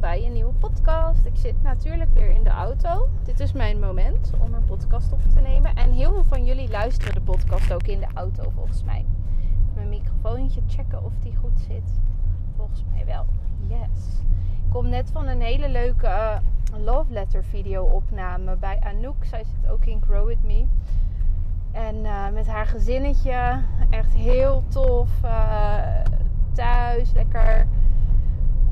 bij een nieuwe podcast. Ik zit natuurlijk weer in de auto. Dit is mijn moment om een podcast op te nemen. En heel veel van jullie luisteren de podcast ook in de auto volgens mij. Mijn microfoontje checken of die goed zit. Volgens mij wel. Yes. Ik kom net van een hele leuke uh, love letter video opname bij Anouk. Zij zit ook in Grow With Me. En uh, met haar gezinnetje. Echt heel tof. Uh, thuis. Lekker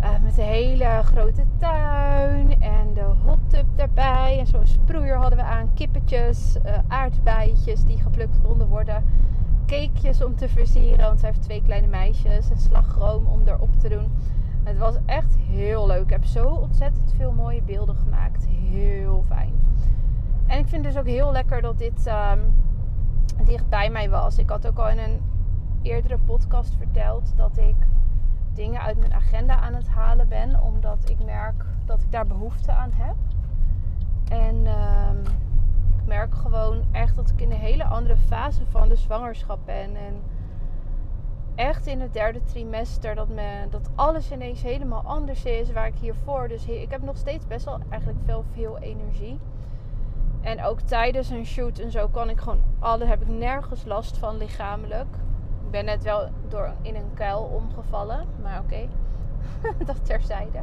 uh, met een hele grote tuin en de hot tub daarbij. En zo'n sproeier hadden we aan. Kippetjes, uh, die geplukt konden worden. Cakejes om te versieren, want zij heeft twee kleine meisjes. En slagroom om erop te doen. Het was echt heel leuk. Ik heb zo ontzettend veel mooie beelden gemaakt. Heel fijn. En ik vind dus ook heel lekker dat dit um, dicht bij mij was. Ik had ook al in een eerdere podcast verteld dat ik dingen uit mijn agenda aan het ik merk dat ik daar behoefte aan heb. En um, ik merk gewoon echt dat ik in een hele andere fase van de zwangerschap ben. En echt in het derde trimester dat, me, dat alles ineens helemaal anders is waar ik hiervoor. Dus ik heb nog steeds best wel eigenlijk veel, veel energie. En ook tijdens een shoot en zo kan ik gewoon alle, heb ik nergens last van lichamelijk. Ik ben net wel door in een kuil omgevallen. Maar oké. dat terzijde.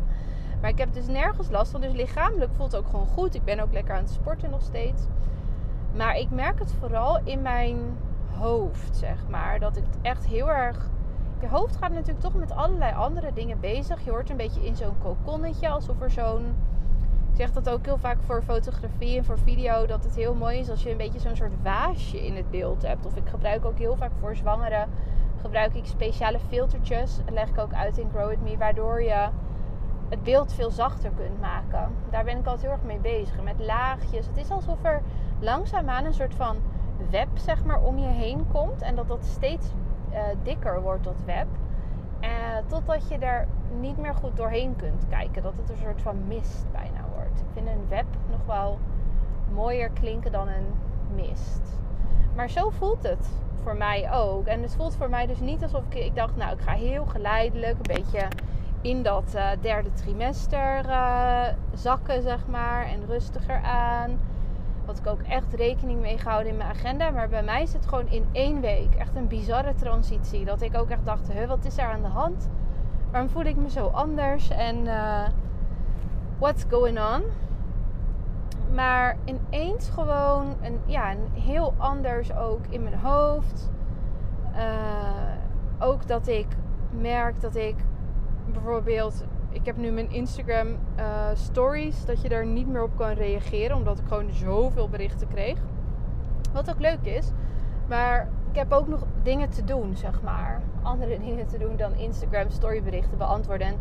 Maar ik heb dus nergens last van. Dus lichamelijk voelt het ook gewoon goed. Ik ben ook lekker aan het sporten nog steeds. Maar ik merk het vooral in mijn hoofd, zeg maar. Dat ik het echt heel erg... Je hoofd gaat natuurlijk toch met allerlei andere dingen bezig. Je hoort een beetje in zo'n kokonnetje. Alsof er zo'n... Ik zeg dat ook heel vaak voor fotografie en voor video. Dat het heel mooi is als je een beetje zo'n soort waasje in het beeld hebt. Of ik gebruik ook heel vaak voor zwangeren. Gebruik ik speciale filtertjes. Dat leg ik ook uit in Grow With Me. Waardoor je het beeld veel zachter kunt maken. Daar ben ik altijd heel erg mee bezig. Met laagjes. Het is alsof er langzaamaan een soort van web zeg maar om je heen komt. En dat dat steeds uh, dikker wordt, dat web. Uh, totdat je er niet meer goed doorheen kunt kijken. Dat het een soort van mist bijna wordt. Ik vind een web nog wel mooier klinken dan een mist. Maar zo voelt het voor mij ook. En het voelt voor mij dus niet alsof ik, ik dacht, nou, ik ga heel geleidelijk een beetje in dat uh, derde trimester uh, zakken, zeg maar. En rustiger aan. Wat ik ook echt rekening mee gehouden in mijn agenda. Maar bij mij is het gewoon in één week echt een bizarre transitie. Dat ik ook echt dacht, huh, wat is er aan de hand? Waarom voel ik me zo anders? En uh, what's going on? Maar ineens gewoon een, ja, een heel anders ook in mijn hoofd. Uh, ook dat ik merk dat ik bijvoorbeeld ik heb nu mijn Instagram uh, stories. Dat je daar niet meer op kan reageren. Omdat ik gewoon zoveel berichten kreeg. Wat ook leuk is. Maar ik heb ook nog dingen te doen, zeg maar. Andere dingen te doen dan Instagram storyberichten beantwoorden. En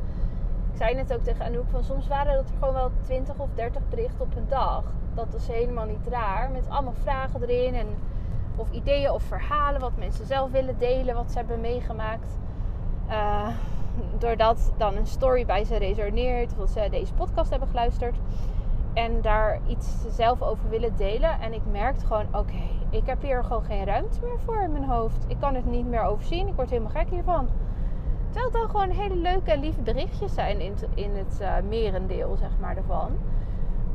ik zei net ook tegen Anouk van soms waren dat er gewoon wel 20 of 30 berichten op een dag. Dat is helemaal niet raar. Met allemaal vragen erin. En, of ideeën of verhalen. Wat mensen zelf willen delen. Wat ze hebben meegemaakt. Uh, doordat dan een story bij ze resoneert, of dat ze deze podcast hebben geluisterd en daar iets zelf over willen delen. En ik merkte gewoon: oké, ik heb hier gewoon geen ruimte meer voor in mijn hoofd. Ik kan het niet meer overzien. Ik word helemaal gek hiervan. Terwijl het dan gewoon hele leuke en lieve berichtjes zijn in, in het uh, merendeel, zeg maar, ervan.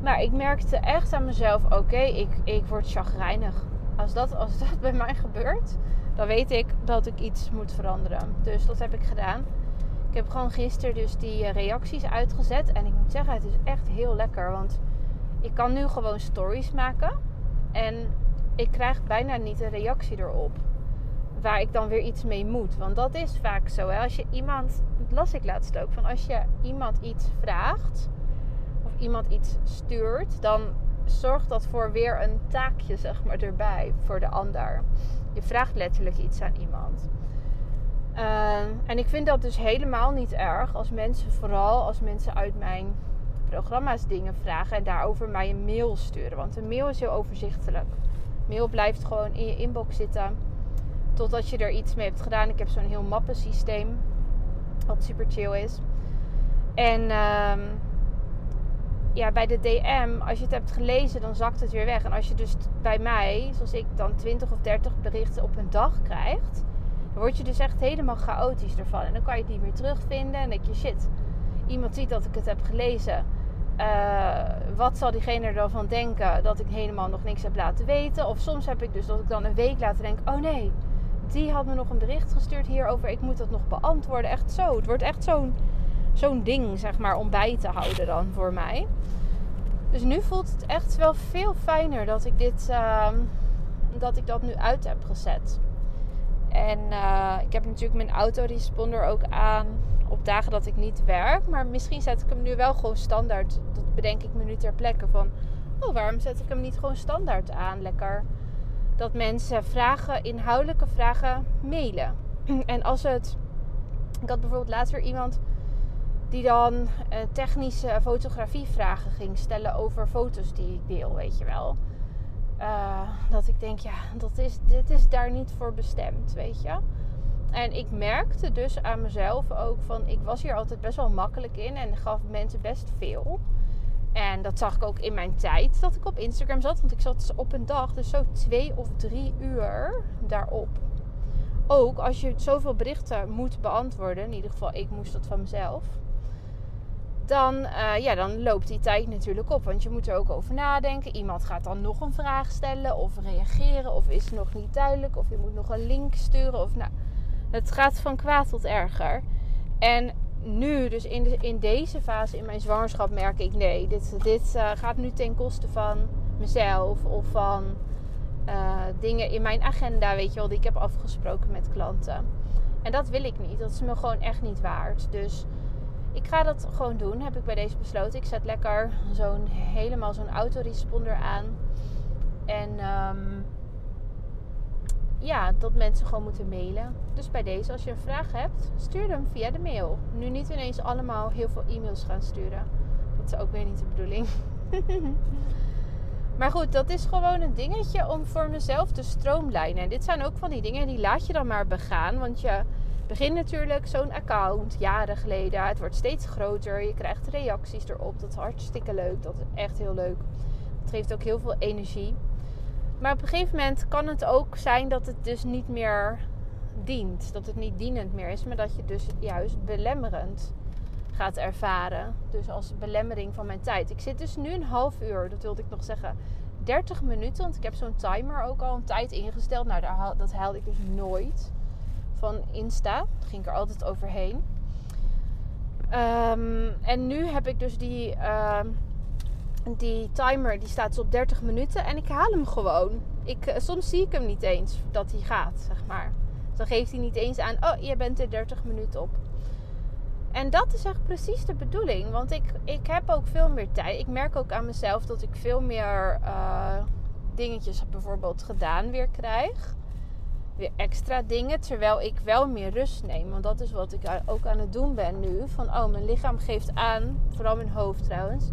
Maar ik merkte echt aan mezelf: oké, ik, ik word chagrijnig. Als dat, als dat bij mij gebeurt, dan weet ik dat ik iets moet veranderen. Dus dat heb ik gedaan. Ik heb gewoon gisteren dus die reacties uitgezet. En ik moet zeggen, het is echt heel lekker. Want ik kan nu gewoon stories maken. En ik krijg bijna niet een reactie erop. Waar ik dan weer iets mee moet. Want dat is vaak zo. Hè? Als je iemand, dat las ik laatst ook. Van als je iemand iets vraagt. Of iemand iets stuurt. Dan zorgt dat voor weer een taakje zeg maar erbij. Voor de ander. Je vraagt letterlijk iets aan iemand. Uh, en ik vind dat dus helemaal niet erg als mensen, vooral als mensen uit mijn programma's dingen vragen en daarover mij een mail sturen. Want een mail is heel overzichtelijk. Mail blijft gewoon in je inbox zitten totdat je er iets mee hebt gedaan. Ik heb zo'n heel mappensysteem, wat super chill is. En uh, ja, bij de DM, als je het hebt gelezen, dan zakt het weer weg. En als je dus bij mij, zoals ik, dan 20 of 30 berichten op een dag krijgt dan word je dus echt helemaal chaotisch ervan. En dan kan je het niet meer terugvinden. En denk je, shit, iemand ziet dat ik het heb gelezen, uh, wat zal diegene er dan van denken dat ik helemaal nog niks heb laten weten? Of soms heb ik dus dat ik dan een week later denk: oh nee, die had me nog een bericht gestuurd hierover. Ik moet dat nog beantwoorden. Echt zo. Het wordt echt zo'n zo'n ding, zeg maar, om bij te houden dan voor mij. Dus nu voelt het echt wel veel fijner dat ik dit, uh, dat ik dat nu uit heb gezet. En uh, ik heb natuurlijk mijn autoresponder ook aan op dagen dat ik niet werk. Maar misschien zet ik hem nu wel gewoon standaard. Dat bedenk ik me nu ter plekke van. Oh, waarom zet ik hem niet gewoon standaard aan? Lekker. Dat mensen vragen, inhoudelijke vragen mailen. En als het. Ik had bijvoorbeeld laatst weer iemand die dan uh, technische fotografievragen ging stellen over foto's die ik deel, weet je wel. Uh, dat ik denk, ja, dat is, dit is daar niet voor bestemd, weet je. En ik merkte dus aan mezelf ook van, ik was hier altijd best wel makkelijk in en gaf mensen best veel. En dat zag ik ook in mijn tijd dat ik op Instagram zat. Want ik zat op een dag dus zo twee of drie uur daarop. Ook als je zoveel berichten moet beantwoorden, in ieder geval ik moest dat van mezelf dan, uh, ja, dan loopt die tijd natuurlijk op. Want je moet er ook over nadenken. Iemand gaat dan nog een vraag stellen of reageren. Of is het nog niet duidelijk. Of je moet nog een link sturen. Of, nou, het gaat van kwaad tot erger. En nu, dus in, de, in deze fase in mijn zwangerschap, merk ik nee. Dit, dit uh, gaat nu ten koste van mezelf. Of van uh, dingen in mijn agenda, weet je wel, die ik heb afgesproken met klanten. En dat wil ik niet. Dat is me gewoon echt niet waard. Dus ik ga dat gewoon doen, heb ik bij deze besloten. Ik zet lekker zo'n helemaal zo'n autoresponder aan. En um, ja, dat mensen gewoon moeten mailen. Dus bij deze, als je een vraag hebt, stuur hem via de mail. Nu niet ineens allemaal heel veel e-mails gaan sturen. Dat is ook weer niet de bedoeling. maar goed, dat is gewoon een dingetje om voor mezelf te stroomlijnen. En dit zijn ook van die dingen die laat je dan maar begaan. Want je begin natuurlijk zo'n account jaren geleden. Het wordt steeds groter. Je krijgt reacties erop. Dat is hartstikke leuk. Dat is echt heel leuk. Het geeft ook heel veel energie. Maar op een gegeven moment kan het ook zijn dat het dus niet meer dient. Dat het niet dienend meer is, maar dat je dus juist belemmerend gaat ervaren. Dus als belemmering van mijn tijd. Ik zit dus nu een half uur, dat wilde ik nog zeggen. 30 minuten, want ik heb zo'n timer ook al een tijd ingesteld. Nou, dat haalde ik dus nooit van Insta. Daar ging ik er altijd overheen. Um, en nu heb ik dus die, uh, die timer, die staat dus op 30 minuten. En ik haal hem gewoon. Ik, uh, soms zie ik hem niet eens dat hij gaat, zeg maar. Dan geeft hij niet eens aan, oh, je bent er 30 minuten op. En dat is echt precies de bedoeling. Want ik, ik heb ook veel meer tijd. Ik merk ook aan mezelf dat ik veel meer uh, dingetjes bijvoorbeeld gedaan weer krijg weer extra dingen. Terwijl ik wel meer rust neem. Want dat is wat ik ook aan het doen ben nu. Van oh, mijn lichaam geeft aan, vooral mijn hoofd trouwens.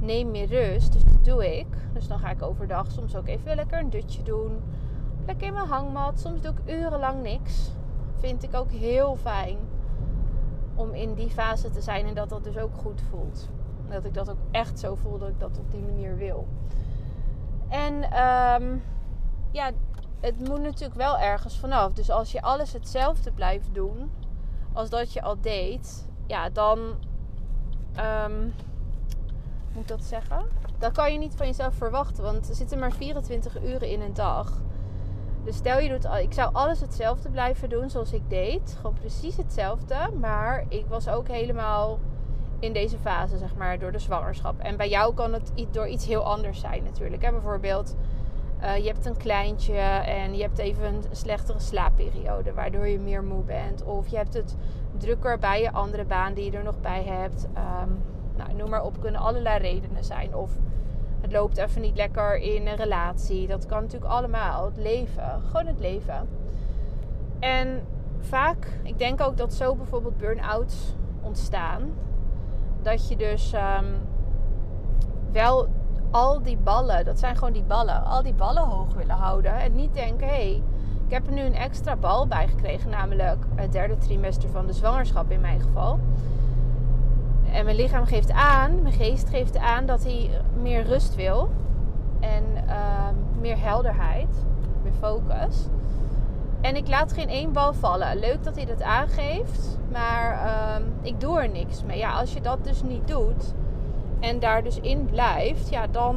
Neem meer rust. Dus dat doe ik. Dus dan ga ik overdag soms ook even lekker een dutje doen. Lekker in mijn hangmat. Soms doe ik urenlang niks. Vind ik ook heel fijn. Om in die fase te zijn en dat dat dus ook goed voelt. Dat ik dat ook echt zo voel dat ik dat op die manier wil. En um, ja, het moet natuurlijk wel ergens vanaf. Dus als je alles hetzelfde blijft doen als dat je al deed, ja, dan. Um, moet dat zeggen? Dan kan je niet van jezelf verwachten, want er zitten maar 24 uren in een dag. Dus stel je doet, ik zou alles hetzelfde blijven doen zoals ik deed. Gewoon precies hetzelfde. Maar ik was ook helemaal in deze fase, zeg maar, door de zwangerschap. En bij jou kan het door iets heel anders zijn natuurlijk. Bijvoorbeeld, uh, je hebt een kleintje en je hebt even een slechtere slaapperiode, waardoor je meer moe bent. Of je hebt het drukker bij je andere baan die je er nog bij hebt. Um, nou, noem maar op, kunnen allerlei redenen zijn. Of het loopt even niet lekker in een relatie. Dat kan natuurlijk allemaal. Het leven, gewoon het leven. En vaak, ik denk ook dat zo bijvoorbeeld burn-outs ontstaan. Dat je dus um, wel al die ballen, dat zijn gewoon die ballen, al die ballen hoog willen houden. En niet denken, hé, hey, ik heb er nu een extra bal bij gekregen, namelijk het derde trimester van de zwangerschap in mijn geval. En mijn lichaam geeft aan, mijn geest geeft aan dat hij meer rust wil. En uh, meer helderheid, meer focus. En ik laat geen één bal vallen. Leuk dat hij dat aangeeft. Maar ehm, ik doe er niks mee. Ja, als je dat dus niet doet. En daar dus in blijft. Ja, dan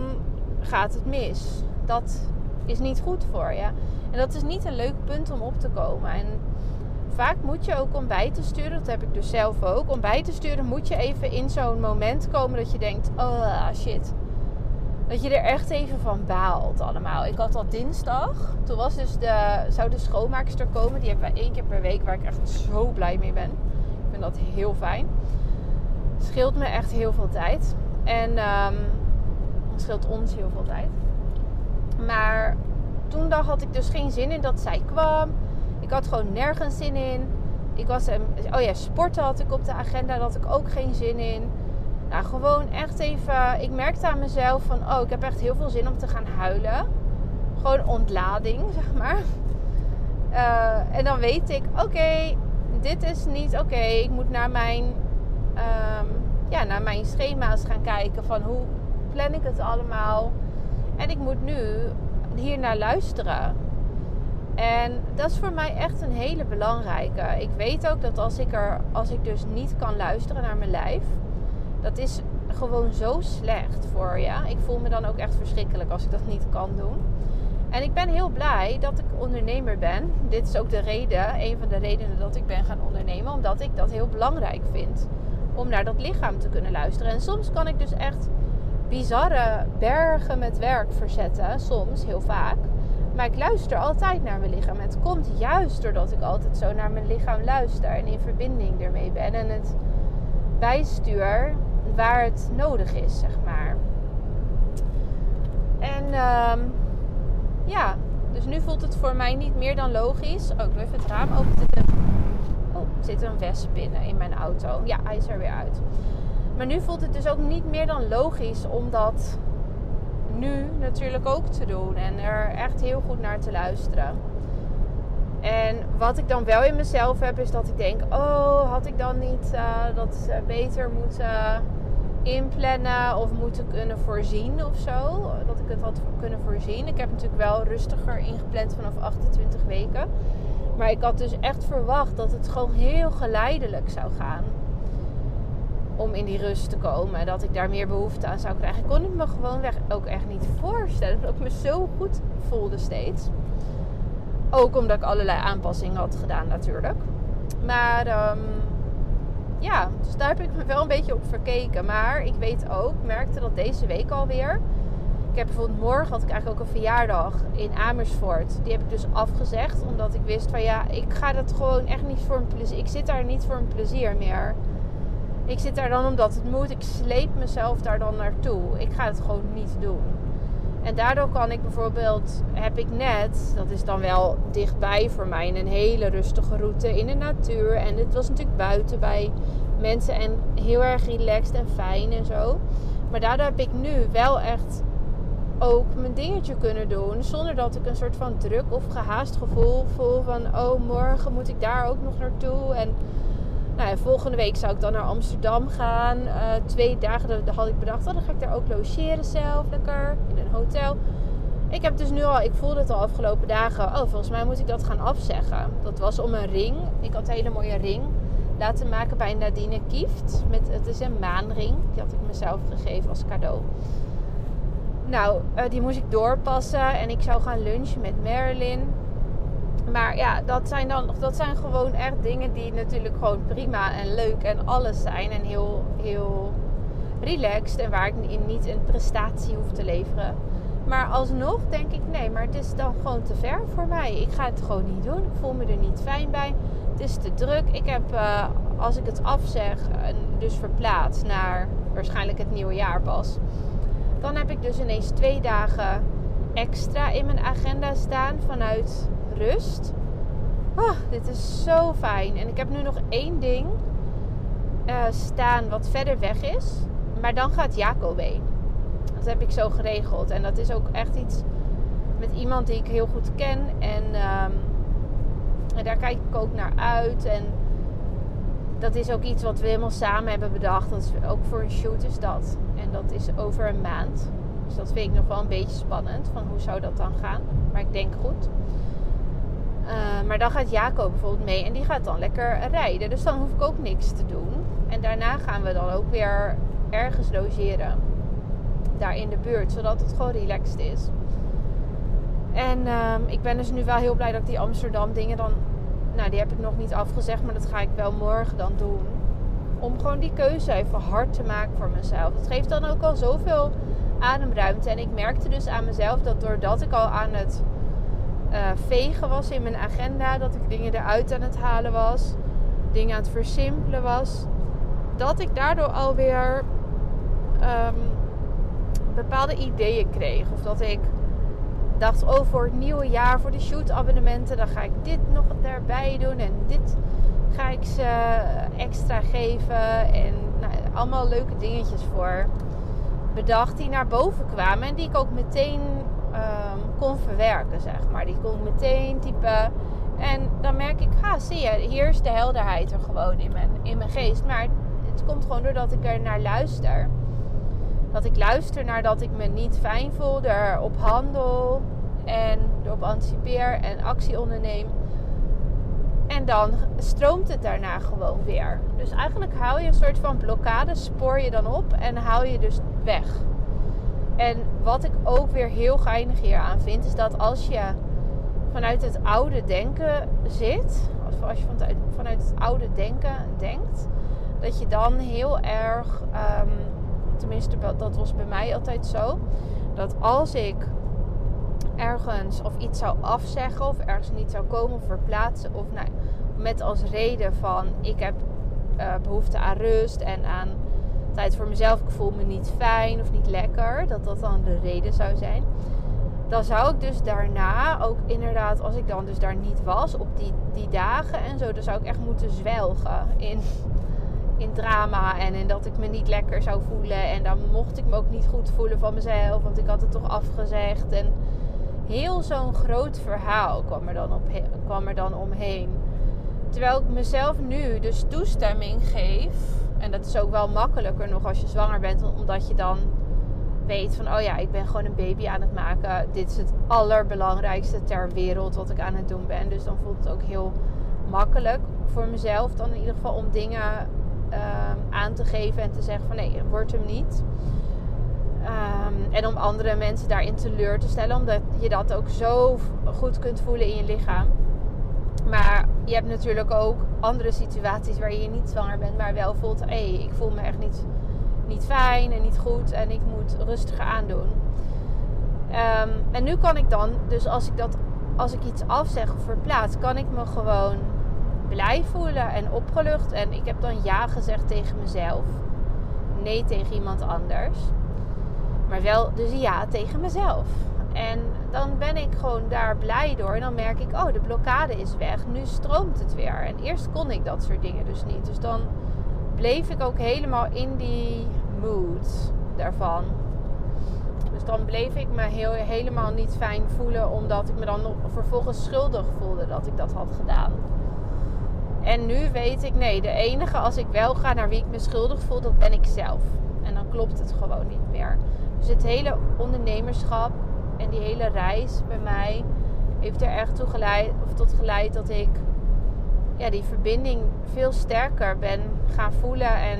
gaat het mis. Dat is niet goed voor je. En dat is niet een leuk punt om op te komen. En vaak moet je ook om bij te sturen. Dat heb ik dus zelf ook. Om bij te sturen moet je even in zo'n moment komen dat je denkt: oh shit dat je er echt even van baalt allemaal. Ik had al dinsdag. Toen was dus de, zou de schoonmaakster komen. Die hebben wij één keer per week. Waar ik echt zo blij mee ben. Ik vind dat heel fijn. Scheelt me echt heel veel tijd. En um, scheelt ons heel veel tijd. Maar toen had ik dus geen zin in dat zij kwam. Ik had gewoon nergens zin in. Ik was, oh ja, sporten had ik op de agenda. Daar had ik ook geen zin in. Nou, gewoon echt even. Ik merkte aan mezelf van, oh, ik heb echt heel veel zin om te gaan huilen. Gewoon ontlading, zeg maar. Uh, en dan weet ik, oké, dit is niet oké. Ik moet naar mijn, um, ja, naar mijn schema's gaan kijken van hoe plan ik het allemaal. En ik moet nu hier naar luisteren. En dat is voor mij echt een hele belangrijke. Ik weet ook dat als ik er, als ik dus niet kan luisteren naar mijn lijf, dat is gewoon zo slecht voor je. Ik voel me dan ook echt verschrikkelijk als ik dat niet kan doen. En ik ben heel blij dat ik ondernemer ben. Dit is ook de reden, een van de redenen dat ik ben gaan ondernemen. Omdat ik dat heel belangrijk vind. Om naar dat lichaam te kunnen luisteren. En soms kan ik dus echt bizarre bergen met werk verzetten. Soms, heel vaak. Maar ik luister altijd naar mijn lichaam. Het komt juist doordat ik altijd zo naar mijn lichaam luister. En in verbinding ermee ben. En het bijstuur waar het nodig is, zeg maar. En um, ja, dus nu voelt het voor mij niet meer dan logisch. Oh, ik doe even het raam open. Zit er, oh, zit een wesp binnen in mijn auto. Ja, hij is er weer uit. Maar nu voelt het dus ook niet meer dan logisch om dat nu natuurlijk ook te doen. En er echt heel goed naar te luisteren. En wat ik dan wel in mezelf heb, is dat ik denk: oh, had ik dan niet uh, dat beter moeten inplannen of moeten kunnen voorzien of zo? Dat ik het had kunnen voorzien. Ik heb natuurlijk wel rustiger ingepland vanaf 28 weken. Maar ik had dus echt verwacht dat het gewoon heel geleidelijk zou gaan. Om in die rust te komen. Dat ik daar meer behoefte aan zou krijgen. Ik kon het me gewoon ook echt niet voorstellen. Dat ik me zo goed voelde steeds. Ook omdat ik allerlei aanpassingen had gedaan natuurlijk. Maar um, ja, dus daar heb ik me wel een beetje op verkeken. Maar ik weet ook, merkte dat deze week alweer. Ik heb bijvoorbeeld morgen had ik eigenlijk ook een verjaardag in Amersfoort. Die heb ik dus afgezegd. Omdat ik wist van ja, ik ga dat gewoon echt niet voor een plezier. Ik zit daar niet voor een plezier meer. Ik zit daar dan omdat het moet. Ik sleep mezelf daar dan naartoe. Ik ga het gewoon niet doen. En daardoor kan ik bijvoorbeeld, heb ik net, dat is dan wel dichtbij voor mij, een hele rustige route in de natuur. En het was natuurlijk buiten bij mensen en heel erg relaxed en fijn en zo. Maar daardoor heb ik nu wel echt ook mijn dingetje kunnen doen. Zonder dat ik een soort van druk of gehaast gevoel voel van, oh morgen moet ik daar ook nog naartoe. En nou, volgende week zou ik dan naar Amsterdam gaan. Uh, twee dagen, had ik bedacht. Oh, dan ga ik daar ook logeren zelf, lekker, in een hotel. Ik heb dus nu al, ik voelde het al afgelopen dagen. Oh, volgens mij moet ik dat gaan afzeggen. Dat was om een ring. Ik had een hele mooie ring laten maken bij Nadine Kieft. Met, het is een maanring. Die had ik mezelf gegeven als cadeau. Nou, uh, die moest ik doorpassen. En ik zou gaan lunchen met Marilyn. Maar ja, dat zijn dan dat zijn gewoon echt dingen die natuurlijk gewoon prima en leuk en alles zijn. En heel, heel relaxed. En waar ik niet een prestatie hoef te leveren. Maar alsnog denk ik, nee, maar het is dan gewoon te ver voor mij. Ik ga het gewoon niet doen. Ik voel me er niet fijn bij. Het is te druk. Ik heb, uh, als ik het afzeg, dus verplaats naar waarschijnlijk het nieuwe jaar pas. Dan heb ik dus ineens twee dagen extra in mijn agenda staan vanuit rust. Oh, dit is zo fijn. En ik heb nu nog één ding uh, staan wat verder weg is. Maar dan gaat Jacob heen. Dat heb ik zo geregeld. En dat is ook echt iets met iemand die ik heel goed ken. En, um, en daar kijk ik ook naar uit. En dat is ook iets wat we helemaal samen hebben bedacht. Dat is ook voor een shoot is dat. En dat is over een maand. Dus dat vind ik nog wel een beetje spannend. Van hoe zou dat dan gaan? Maar ik denk goed. Eh, maar dan gaat Jaco bijvoorbeeld mee en die gaat dan lekker rijden. Dus dan hoef ik ook niks te doen. En daarna gaan we dan ook weer ergens logeren. Daar in de buurt, zodat het gewoon relaxed is. En ehm, ik ben dus nu wel heel blij dat ik die Amsterdam dingen dan... Nou, die heb ik nog niet afgezegd, maar dat ga ik wel morgen dan doen. Om gewoon die keuze even hard te maken voor mezelf. Het geeft dan ook al zoveel ademruimte. En ik merkte dus aan mezelf dat doordat ik al aan het uh, vegen was in mijn agenda, dat ik dingen eruit aan het halen was, dingen aan het versimpelen was, dat ik daardoor alweer um, bepaalde ideeën kreeg. Of dat ik dacht, oh voor het nieuwe jaar, voor de shoot abonnementen, dan ga ik dit nog erbij doen en dit ga ik ze extra geven. En nou, allemaal leuke dingetjes voor bedacht die naar boven kwamen en die ik ook meteen um, kon verwerken, zeg maar. Die kon meteen typen. En dan merk ik, ha, zie je, hier is de helderheid er gewoon in mijn, in mijn geest. Maar het komt gewoon doordat ik er naar luister. Dat ik luister naar dat ik me niet fijn voel, erop handel en erop anticipeer en actie onderneem. En dan stroomt het daarna gewoon weer. Dus eigenlijk haal je een soort van blokkade, spoor je dan op en haal je dus weg. En wat ik ook weer heel geinig hier aan vind, is dat als je vanuit het oude denken zit, als je vanuit, het oude denken denkt, dat je dan heel erg, um, tenminste dat was bij mij altijd zo, dat als ik ergens of iets zou afzeggen of ergens niet zou komen of verplaatsen of nou, met als reden van ik heb uh, behoefte aan rust en aan tijd voor mezelf, ik voel me niet fijn of niet lekker, dat dat dan de reden zou zijn. Dan zou ik dus daarna ook inderdaad, als ik dan dus daar niet was, op die, die dagen en zo, dan zou ik echt moeten zwelgen in, in drama en in dat ik me niet lekker zou voelen. En dan mocht ik me ook niet goed voelen van mezelf, want ik had het toch afgezegd. En heel zo'n groot verhaal kwam er, dan op, kwam er dan omheen. Terwijl ik mezelf nu dus toestemming geef en dat is ook wel makkelijker nog als je zwanger bent, omdat je dan weet van, oh ja, ik ben gewoon een baby aan het maken. Dit is het allerbelangrijkste ter wereld wat ik aan het doen ben. Dus dan voelt het ook heel makkelijk voor mezelf dan in ieder geval om dingen ehm, aan te geven en te zeggen van nee, het wordt hem niet. Ehm, en om andere mensen daarin teleur te stellen, omdat je dat ook zo goed kunt voelen in je lichaam. Maar je hebt natuurlijk ook andere situaties waar je niet zwanger bent, maar wel voelt: hé, ik voel me echt niet, niet fijn en niet goed en ik moet rustiger aandoen. Um, en nu kan ik dan, dus als ik, dat, als ik iets afzeg of verplaats, kan ik me gewoon blij voelen en opgelucht. En ik heb dan ja gezegd tegen mezelf, nee tegen iemand anders. Maar wel dus ja tegen mezelf. En dan ben ik gewoon daar blij door. En dan merk ik, oh, de blokkade is weg. Nu stroomt het weer. En eerst kon ik dat soort dingen dus niet. Dus dan bleef ik ook helemaal in die mood daarvan. Dus dan bleef ik me heel, helemaal niet fijn voelen. Omdat ik me dan vervolgens schuldig voelde dat ik dat had gedaan. En nu weet ik, nee, de enige als ik wel ga naar wie ik me schuldig voel, dat ben ik zelf. En dan klopt het gewoon niet meer. Dus het hele ondernemerschap en die hele reis bij mij heeft er echt toe geleid, of tot geleid dat ik ja, die verbinding veel sterker ben gaan voelen en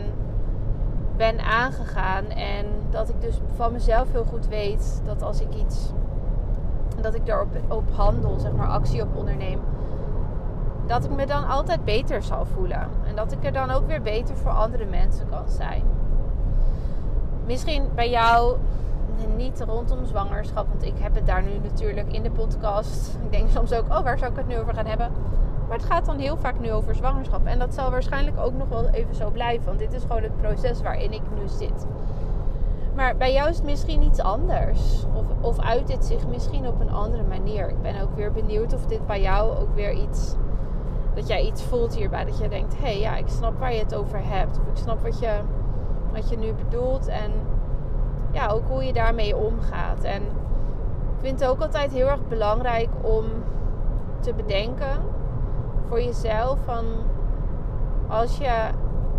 ben aangegaan. En dat ik dus van mezelf heel goed weet dat als ik iets, dat ik erop op handel, zeg maar actie op onderneem, dat ik me dan altijd beter zal voelen. En dat ik er dan ook weer beter voor andere mensen kan zijn. Misschien bij jou niet rondom zwangerschap. Want ik heb het daar nu natuurlijk in de podcast. Ik denk soms ook, oh, waar zou ik het nu over gaan hebben? Maar het gaat dan heel vaak nu over zwangerschap. En dat zal waarschijnlijk ook nog wel even zo blijven. Want dit is gewoon het proces waarin ik nu zit. Maar bij jou is het misschien iets anders. Of, of uit dit zich misschien op een andere manier. Ik ben ook weer benieuwd of dit bij jou ook weer iets. Dat jij iets voelt hierbij. Dat je denkt: hé, hey, ja, ik snap waar je het over hebt. Of ik snap wat je, wat je nu bedoelt. En ja, ook hoe je daarmee omgaat. En ik vind het ook altijd heel erg belangrijk om te bedenken voor jezelf van als je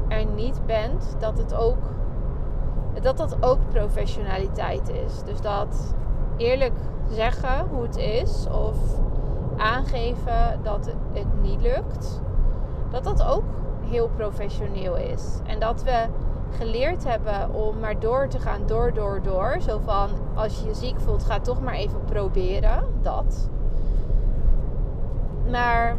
er niet bent, dat het ook dat dat ook professionaliteit is. Dus dat eerlijk zeggen hoe het is of aangeven dat het niet lukt, dat dat ook heel professioneel is. En dat we geleerd hebben om maar door te gaan, door, door, door. Zo van, als je je ziek voelt, ga toch maar even proberen. Dat. Maar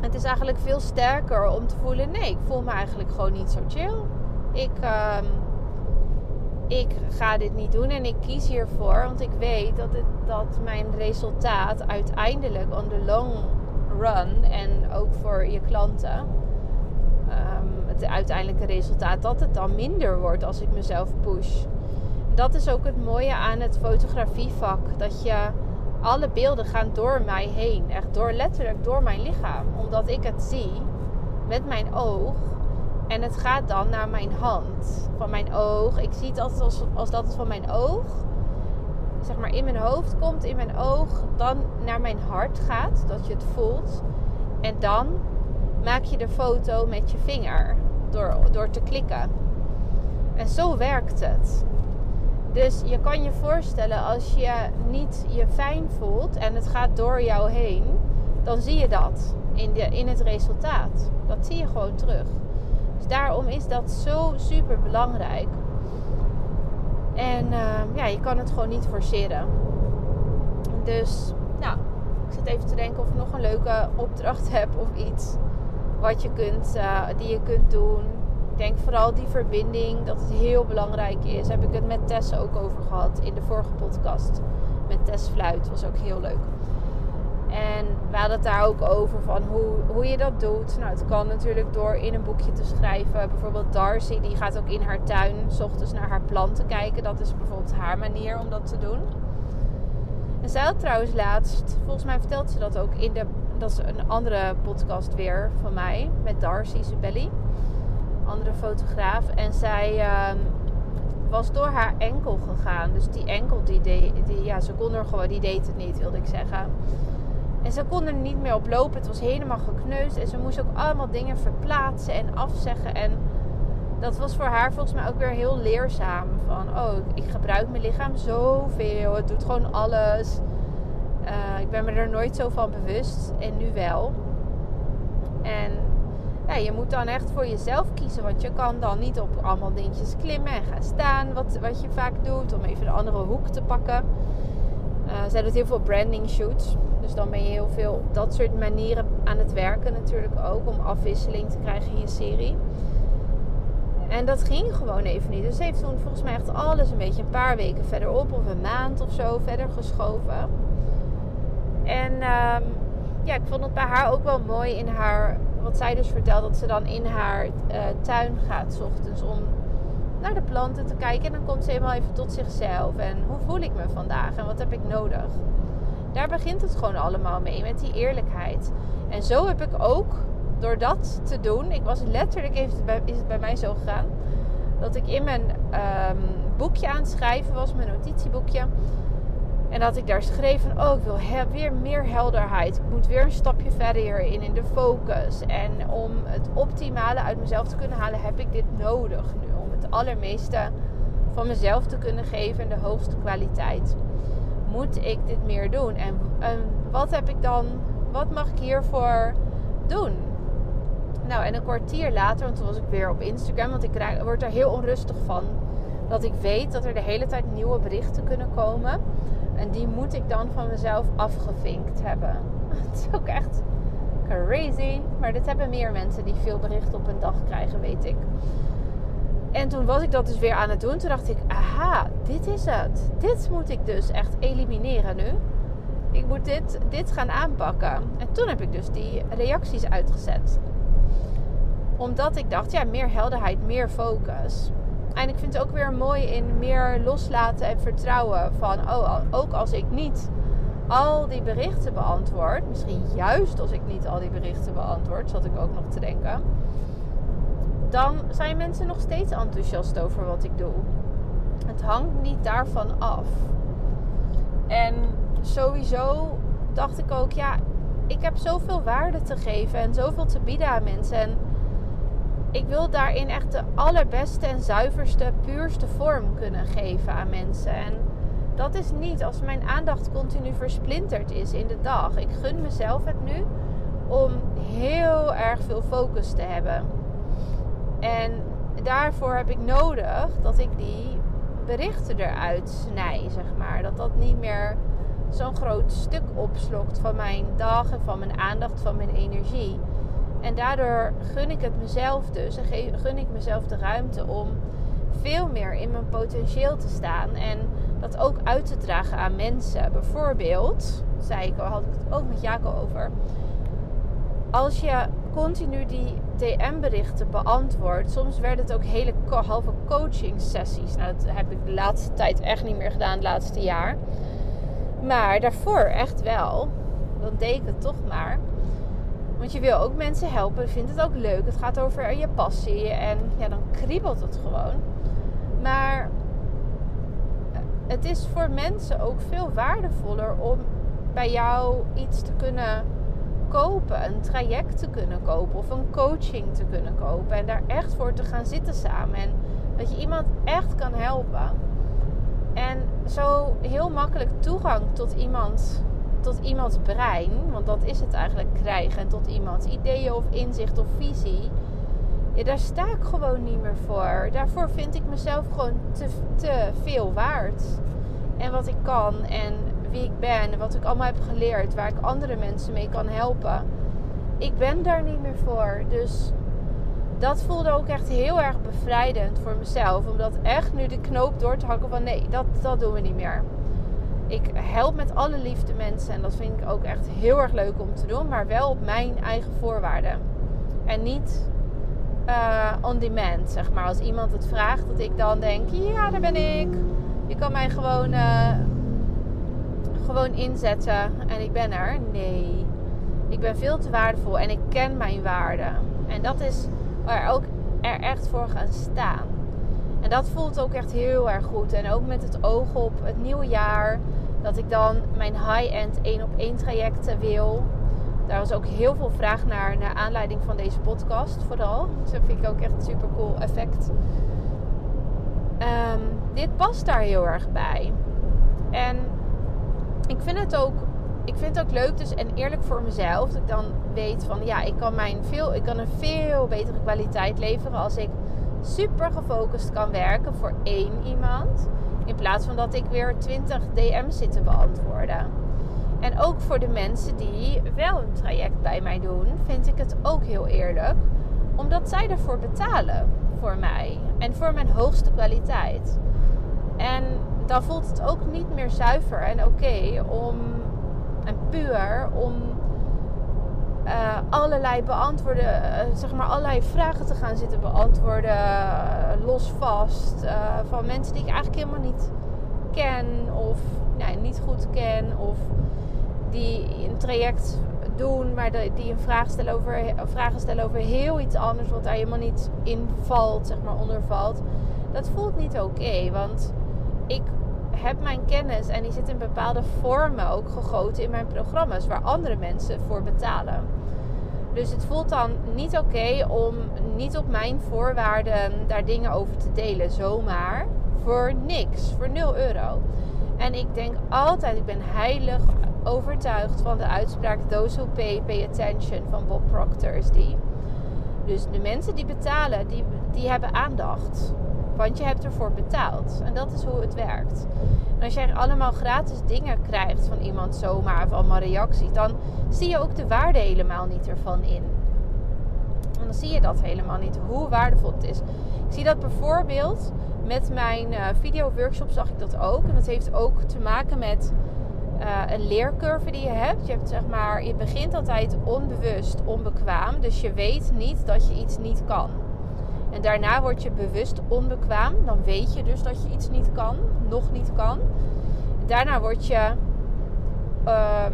het is eigenlijk veel sterker om te voelen: nee, ik voel me eigenlijk gewoon niet zo chill. Ik, ehm, ik ga dit niet doen en ik kies hiervoor, want ik weet dat, het, dat mijn resultaat uiteindelijk on the long run en ook voor je klanten, het uiteindelijke resultaat, dat het dan minder wordt als ik mezelf push. Dat is ook het mooie aan het fotografievak, dat je alle beelden gaan door mij heen. Echt door, letterlijk door mijn lichaam. Omdat ik het zie met mijn oog. En het gaat dan naar mijn hand. Van mijn oog. Ik zie het altijd als, als dat het van mijn oog. Zeg maar in mijn hoofd komt, in mijn oog. Dan naar mijn hart gaat. Dat je het voelt. En dan maak je de foto met je vinger. Door, door te klikken. En zo werkt het. Dus je kan je voorstellen als je niet je fijn voelt en het gaat door jou heen, dan zie je dat in, de, in het resultaat. Dat zie je gewoon terug. Dus daarom is dat zo super belangrijk. En ehm, ja, je kan het gewoon niet forceren. Dus nou, ik zit even te denken of ik nog een leuke opdracht heb of iets wat je kunt, uh, die je kunt doen ik denk vooral die verbinding, dat het heel belangrijk is. Heb ik het met Tess ook over gehad in de vorige podcast. Met Tess Fluit, was ook heel leuk. En we hadden het daar ook over van hoe, hoe je dat doet. Nou, het kan natuurlijk door in een boekje te schrijven. Bijvoorbeeld Darcy, die gaat ook in haar tuin s ochtends naar haar planten kijken. Dat is bijvoorbeeld haar manier om dat te doen. En zij had trouwens laatst, volgens mij vertelt ze dat ook in de... Dat is een andere podcast weer van mij, met Darcy Sibelli andere fotograaf. En zij ehm, was door haar enkel gegaan. Dus die enkel, die, die, ja, ze kon er gewoon, die deed het niet, wilde ik zeggen. En ze kon er niet meer op lopen. Het was helemaal gekneusd. En ze moest ook allemaal dingen verplaatsen en afzeggen. En dat was voor haar volgens mij ook weer heel leerzaam. Van, oh, ik gebruik mijn lichaam zoveel. Het doet gewoon alles. Uh, ik ben me er nooit zo van bewust. En nu wel. En ja, je moet dan echt voor jezelf kiezen. Want je kan dan niet op allemaal dingetjes klimmen en gaan staan. Wat, wat je vaak doet. Om even de andere hoek te pakken. Uh, zij doet heel veel branding shoots. Dus dan ben je heel veel op dat soort manieren aan het werken natuurlijk ook. Om afwisseling te krijgen in je serie. En dat ging gewoon even niet. Dus ze heeft toen volgens mij echt alles een beetje een paar weken verderop. Of een maand of zo verder geschoven. En um, ja, ik vond het bij haar ook wel mooi in haar wat zij dus vertelt, dat ze dan in haar uh, tuin gaat s ochtends om naar de planten te kijken. En dan komt ze helemaal even tot zichzelf. En hoe voel ik me vandaag en wat heb ik nodig? Daar begint het gewoon allemaal mee, met die eerlijkheid. En zo heb ik ook, door dat te doen, ik was letterlijk, even, is het bij mij zo gegaan, dat ik in mijn um, boekje aan het schrijven was, mijn notitieboekje. En dat ik daar schreef van, oh, ik wil weer meer helderheid. Ik moet weer een stapje verder hierin, in de focus. En om het optimale uit mezelf te kunnen halen, heb ik dit nodig nu. Om het allermeeste van mezelf te kunnen geven en de hoogste kwaliteit. Moet ik dit meer doen? En, wat heb ik dan, wat mag ik hiervoor doen? Nou, en een kwartier later, want toen was ik weer op Instagram, want ik word er heel onrustig van. Dat ik weet dat er de hele tijd nieuwe berichten kunnen komen en die moet ik dan van mezelf afgevinkt hebben. Het is ook echt crazy. Maar dit hebben meer mensen die veel berichten op een dag krijgen, weet ik. En toen was ik dat dus weer aan het doen. Toen dacht ik, aha, dit is het. Dit moet ik dus echt elimineren nu. Ik moet dit, dit gaan aanpakken. En toen heb ik dus die reacties uitgezet. Omdat ik dacht, ja, meer helderheid, meer focus. En ik vind het ook weer mooi in meer loslaten en vertrouwen. Van, oh, ook als ik niet al die berichten beantwoord. Misschien juist als ik niet al die berichten beantwoord, zat ik ook nog te denken. Dan zijn mensen nog steeds enthousiast over wat ik doe. Het hangt niet daarvan af. En sowieso dacht ik ook, ja, ik heb zoveel waarde te geven en zoveel te bieden aan mensen. En ik wil daarin echt de allerbeste en zuiverste, puurste vorm kunnen geven aan mensen. En dat is niet als mijn aandacht continu versplinterd is in de dag. Ik gun mezelf het nu om heel erg veel focus te hebben. En daarvoor heb ik nodig dat ik die berichten eruit snij, zeg maar. Dat dat niet meer zo'n groot stuk opslokt van mijn dag en van mijn aandacht, van mijn energie. En daardoor gun ik het mezelf dus en gun ik mezelf de ruimte om veel meer in mijn potentieel te staan en dat ook uit te dragen aan mensen. Bijvoorbeeld, zei ik, had ik het ook met Jaco over. Als je continu die DM-berichten beantwoordt, soms werden het ook hele halve coaching sessies. Nou, dat heb ik de laatste tijd echt niet meer gedaan, het laatste jaar. Maar daarvoor echt wel. Dan deed ik het toch maar. Want je wil ook mensen helpen. Vindt het ook leuk. Het gaat over je passie. En ja, dan kriebelt het gewoon. Maar het is voor mensen ook veel waardevoller om bij jou iets te kunnen kopen. Een traject te kunnen kopen. Of een coaching te kunnen kopen. En daar echt voor te gaan zitten samen. En dat je iemand echt kan helpen. En zo heel makkelijk toegang tot iemand, tot iemands brein, want dat is het eigenlijk krijgen, en tot iemands ideeën of inzicht of visie. Ja, daar sta ik gewoon niet meer voor. Daarvoor vind ik mezelf gewoon te, te veel waard. En wat ik kan en wie ik ben en wat ik allemaal heb geleerd, waar ik andere mensen mee kan helpen. Ik ben daar niet meer voor. Dus dat voelde ook echt heel erg bevrijdend voor mezelf. Om dat echt nu de knoop door te hakken van nee, dat, dat doen we niet meer. Ik help met alle liefde mensen en dat vind ik ook echt heel erg leuk om te doen. Maar wel op mijn eigen voorwaarden. En niet uh, on demand, zeg maar. Als iemand het vraagt, dat ik dan denk, ja, daar ben ik. Je kan mij gewoon, uh, gewoon inzetten en ik ben er. Nee, ik ben veel te waardevol en ik ken mijn waarde. En dat is maar ook er echt voor gaan staan. En dat voelt ook echt heel erg goed. En ook met het oog op het nieuwe jaar. Dat ik dan mijn high-end 1 op 1 trajecten wil. Daar was ook heel veel vraag naar, naar aanleiding van deze podcast vooral. Dus dat vind ik ook echt een super cool effect. Um, dit past daar heel erg bij. En ik vind het ook ik vind het ook leuk dus en eerlijk voor mezelf. Dat ik dan weet van ja, ik kan, mijn veel, ik kan een veel betere kwaliteit leveren als ik super gefocust kan werken voor één iemand. In plaats van dat ik weer 20 DM's zit te beantwoorden. En ook voor de mensen die wel een traject bij mij doen, vind ik het ook heel eerlijk. Omdat zij ervoor betalen voor mij. En voor mijn hoogste kwaliteit. En dan voelt het ook niet meer zuiver en oké om en puur om uh, allerlei beantwoorden, uh, zeg maar allerlei vragen te gaan zitten beantwoorden, uh, los vast, van mensen die ik eigenlijk helemaal niet ken of niet goed ken of die een traject doen, maar die een vraag stellen over, vragen stellen over heel iets anders wat daar helemaal niet in valt, zeg maar onder valt. Dat voelt niet oké, want ik heb mijn kennis en die zit in bepaalde vormen ook gegoten in mijn programma's waar andere mensen voor betalen. Dus het voelt dan niet oké om niet op mijn voorwaarden daar dingen over te delen, zomaar. Voor niks, voor 0 euro. En ik denk altijd, ik ben heilig overtuigd van de uitspraak Those who pay, pay attention van Bob Proctor is die. Dus de mensen die betalen, die, die hebben aandacht. Want je hebt ervoor betaald. En dat is hoe het werkt. En als jij allemaal gratis dingen krijgt van iemand zomaar of allemaal reacties, dan zie je ook de waarde helemaal niet ervan in. En dan zie je dat helemaal niet, hoe waardevol het is. Ik zie dat bijvoorbeeld met mijn uh, video workshop zag ik dat ook. En dat heeft ook te maken met uh, een leercurve die je hebt. Je hebt zeg maar, je begint altijd onbewust, onbekwaam. Dus je weet niet dat je iets niet kan. En daarna word je bewust onbekwaam. Dan weet je dus dat je iets niet kan, nog niet kan. Daarna word je um,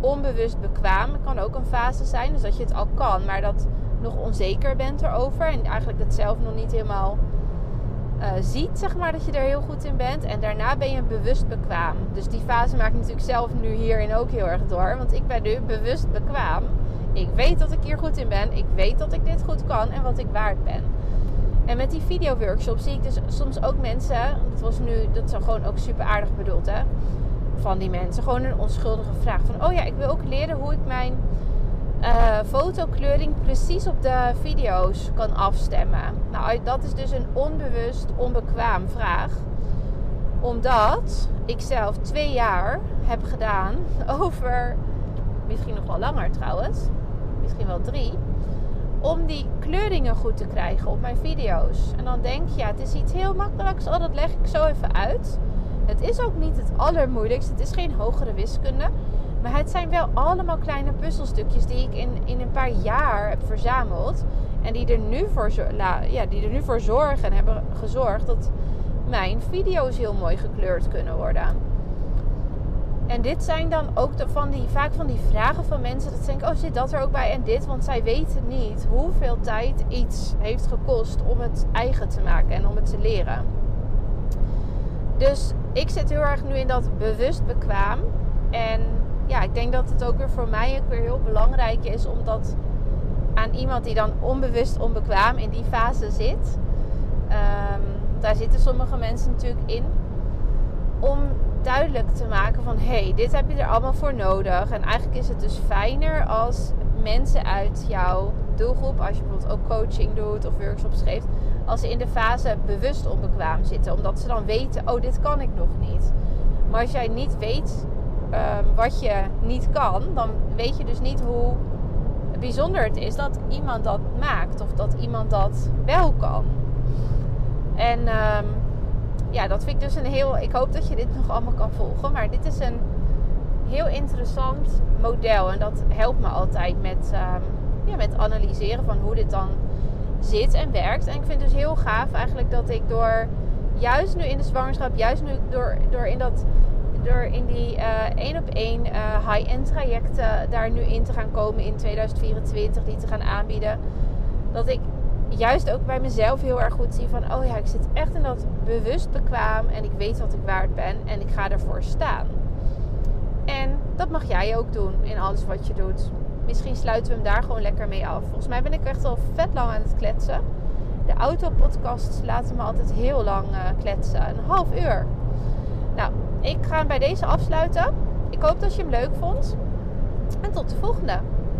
onbewust bekwaam. Het kan ook een fase zijn, dus dat je het al kan, maar dat nog onzeker bent erover. En eigenlijk het zelf nog niet helemaal uh, ziet, zeg maar, dat je er heel goed in bent. En daarna ben je bewust bekwaam. Dus die fase maak ik natuurlijk zelf nu hierin ook heel erg door. Want ik ben nu bewust bekwaam. Ik weet dat ik hier goed in ben. Ik weet dat ik dit goed kan en wat ik waard ben. En met die videoworkshops zie ik dus soms ook mensen, dat was nu, dat is gewoon ook super aardig bedoeld hè, van die mensen. Gewoon een onschuldige vraag van, oh ja, ik wil ook leren hoe ik mijn uh, fotokleuring precies op de video's kan afstemmen. Nou, dat is dus een onbewust, onbekwaam vraag. Omdat ik zelf twee jaar heb gedaan over, misschien nog wel langer trouwens, misschien wel drie om die kleuringen goed te krijgen op mijn video's. En dan denk je, ja, het is iets heel makkelijks. Oh, dat leg ik zo even uit. Het is ook niet het allermoeilijkste. Het is geen hogere wiskunde. Maar het zijn wel allemaal kleine puzzelstukjes die ik in, in een paar jaar heb verzameld. En die er, nu voor, ja, die er nu voor zorgen en hebben gezorgd dat mijn video's heel mooi gekleurd kunnen worden. En dit zijn dan ook de, van die, vaak van die vragen van mensen. Dat denken, oh zit dat er ook bij en dit? Want zij weten niet hoeveel tijd iets heeft gekost om het eigen te maken en om het te leren. Dus ik zit heel erg nu in dat bewust bekwaam. En ja, ik denk dat het ook weer voor mij ook weer heel belangrijk is om dat aan iemand die dan onbewust onbekwaam in die fase zit. Um, daar zitten sommige mensen natuurlijk in. Om duidelijk te maken van hé, hey, dit heb je er allemaal voor nodig. En eigenlijk is het dus fijner als mensen uit jouw doelgroep, als je bijvoorbeeld ook coaching doet of workshops geeft, als ze in de fase bewust onbekwaam zitten. Omdat ze dan weten, oh, dit kan ik nog niet. Maar als jij niet weet um, wat je niet kan, dan weet je dus niet hoe bijzonder het is dat iemand dat maakt of dat iemand dat wel kan. En um, ja, dat vind ik dus een heel. Ik hoop dat je dit nog allemaal kan volgen. Maar dit is een heel interessant model. En dat helpt me altijd met, um, ja, met analyseren van hoe dit dan zit en werkt. En ik vind het dus heel gaaf eigenlijk dat ik door juist nu in de zwangerschap, juist nu door, door in dat. Door in die uh, één op één uh, high-end trajecten daar nu in te gaan komen in 2024, die te gaan aanbieden. Dat ik juist ook bij mezelf heel erg goed zie van... oh ja, ik zit echt in dat bewust bekwaam en ik weet wat ik waard ben en ik ga ervoor staan. En dat mag jij ook doen in alles wat je doet. Misschien sluiten we hem daar gewoon lekker mee af. Volgens mij ben ik echt al vet lang aan het kletsen. De autopodcasts laten me altijd heel lang uh, kletsen. Een half uur. Nou, ik ga hem bij deze afsluiten. Ik hoop dat je hem leuk vond. En tot de volgende.